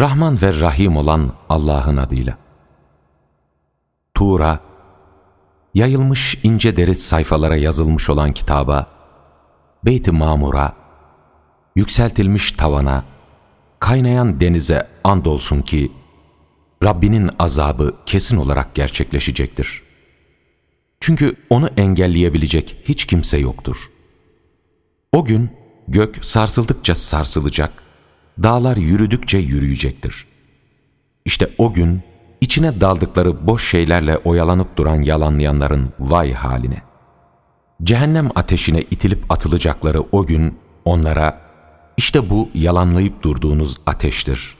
Rahman ve Rahim olan Allah'ın adıyla. Tura, yayılmış ince deri sayfalara yazılmış olan kitaba, Beyt-i Mamur'a, yükseltilmiş tavana, kaynayan denize andolsun ki, Rabbinin azabı kesin olarak gerçekleşecektir. Çünkü onu engelleyebilecek hiç kimse yoktur. O gün gök sarsıldıkça sarsılacak, dağlar yürüdükçe yürüyecektir. İşte o gün içine daldıkları boş şeylerle oyalanıp duran yalanlayanların vay haline. Cehennem ateşine itilip atılacakları o gün onlara işte bu yalanlayıp durduğunuz ateştir.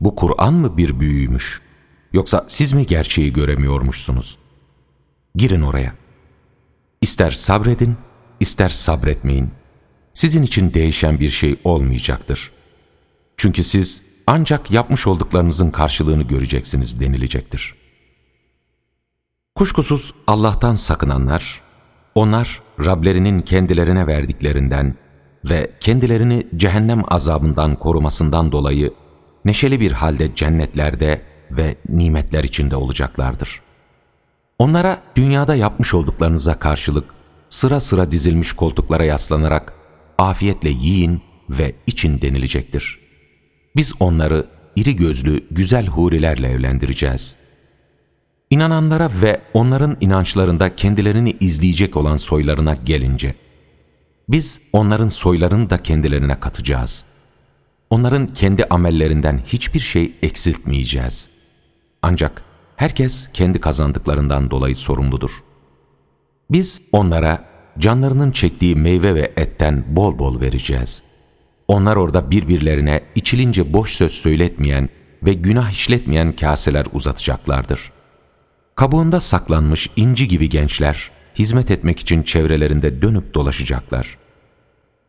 Bu Kur'an mı bir büyüymüş? Yoksa siz mi gerçeği göremiyormuşsunuz? Girin oraya. İster sabredin, ister sabretmeyin. Sizin için değişen bir şey olmayacaktır. Çünkü siz ancak yapmış olduklarınızın karşılığını göreceksiniz denilecektir. Kuşkusuz Allah'tan sakınanlar, onlar Rablerinin kendilerine verdiklerinden ve kendilerini cehennem azabından korumasından dolayı neşeli bir halde cennetlerde ve nimetler içinde olacaklardır. Onlara dünyada yapmış olduklarınıza karşılık sıra sıra dizilmiş koltuklara yaslanarak afiyetle yiyin ve için denilecektir. Biz onları iri gözlü güzel hurilerle evlendireceğiz. İnananlara ve onların inançlarında kendilerini izleyecek olan soylarına gelince, biz onların soylarını da kendilerine katacağız. Onların kendi amellerinden hiçbir şey eksiltmeyeceğiz. Ancak herkes kendi kazandıklarından dolayı sorumludur. Biz onlara canlarının çektiği meyve ve etten bol bol vereceğiz. Onlar orada birbirlerine içilince boş söz söyletmeyen ve günah işletmeyen kaseler uzatacaklardır. Kabuğunda saklanmış inci gibi gençler, hizmet etmek için çevrelerinde dönüp dolaşacaklar.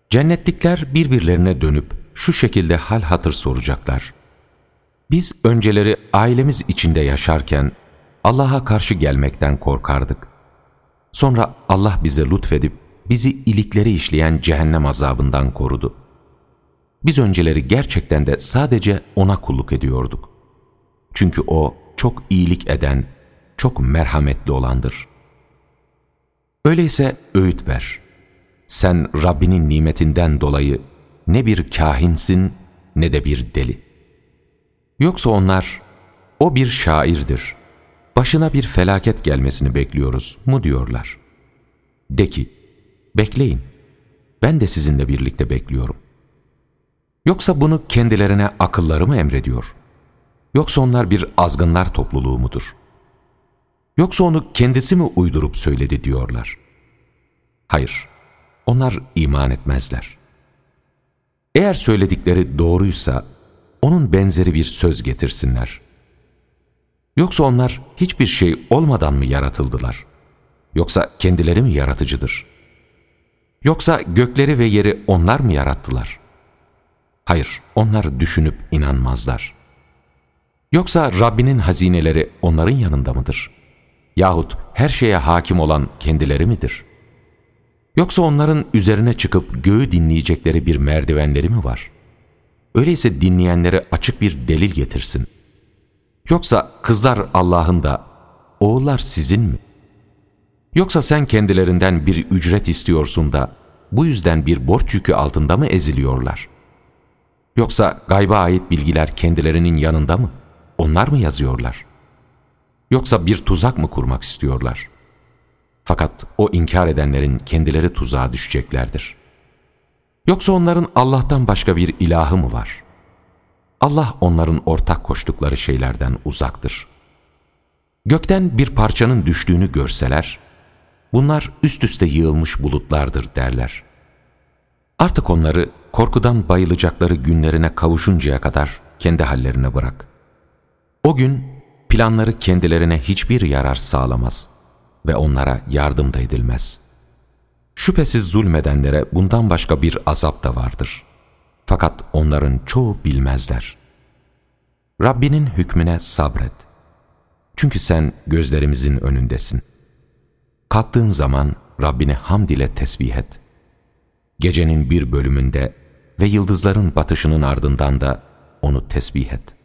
Cennetlikler birbirlerine dönüp şu şekilde hal hatır soracaklar. Biz önceleri ailemiz içinde yaşarken Allah'a karşı gelmekten korkardık. Sonra Allah bize lütfedip bizi ilikleri işleyen cehennem azabından korudu. Biz önceleri gerçekten de sadece O'na kulluk ediyorduk. Çünkü O çok iyilik eden, çok merhametli olandır. Öyleyse öğüt ver. Sen Rabbinin nimetinden dolayı ne bir kahinsin ne de bir deli. Yoksa onlar, o bir şairdir, başına bir felaket gelmesini bekliyoruz mu diyorlar. De ki, bekleyin, ben de sizinle birlikte bekliyorum. Yoksa bunu kendilerine akılları mı emrediyor? Yoksa onlar bir azgınlar topluluğu mudur? Yoksa onu kendisi mi uydurup söyledi diyorlar. Hayır, onlar iman etmezler. Eğer söyledikleri doğruysa, onun benzeri bir söz getirsinler. Yoksa onlar hiçbir şey olmadan mı yaratıldılar? Yoksa kendileri mi yaratıcıdır? Yoksa gökleri ve yeri onlar mı yarattılar? Hayır, onlar düşünüp inanmazlar. Yoksa Rabbinin hazineleri onların yanında mıdır? Yahut her şeye hakim olan kendileri midir? Yoksa onların üzerine çıkıp göğü dinleyecekleri bir merdivenleri mi var? Öyleyse dinleyenlere açık bir delil getirsin. Yoksa kızlar Allah'ın da, oğullar sizin mi? Yoksa sen kendilerinden bir ücret istiyorsun da, bu yüzden bir borç yükü altında mı eziliyorlar? Yoksa gayba ait bilgiler kendilerinin yanında mı? Onlar mı yazıyorlar? Yoksa bir tuzak mı kurmak istiyorlar? Fakat o inkar edenlerin kendileri tuzağa düşeceklerdir. Yoksa onların Allah'tan başka bir ilahı mı var? Allah onların ortak koştukları şeylerden uzaktır. Gökten bir parçanın düştüğünü görseler, bunlar üst üste yığılmış bulutlardır derler. Artık onları korkudan bayılacakları günlerine kavuşuncaya kadar kendi hallerine bırak. O gün planları kendilerine hiçbir yarar sağlamaz ve onlara yardım da edilmez. Şüphesiz zulmedenlere bundan başka bir azap da vardır. Fakat onların çoğu bilmezler. Rabbinin hükmüne sabret. Çünkü sen gözlerimizin önündesin. Kalktığın zaman Rabbini hamd ile tesbih et. Gecenin bir bölümünde ve yıldızların batışının ardından da onu tesbih et.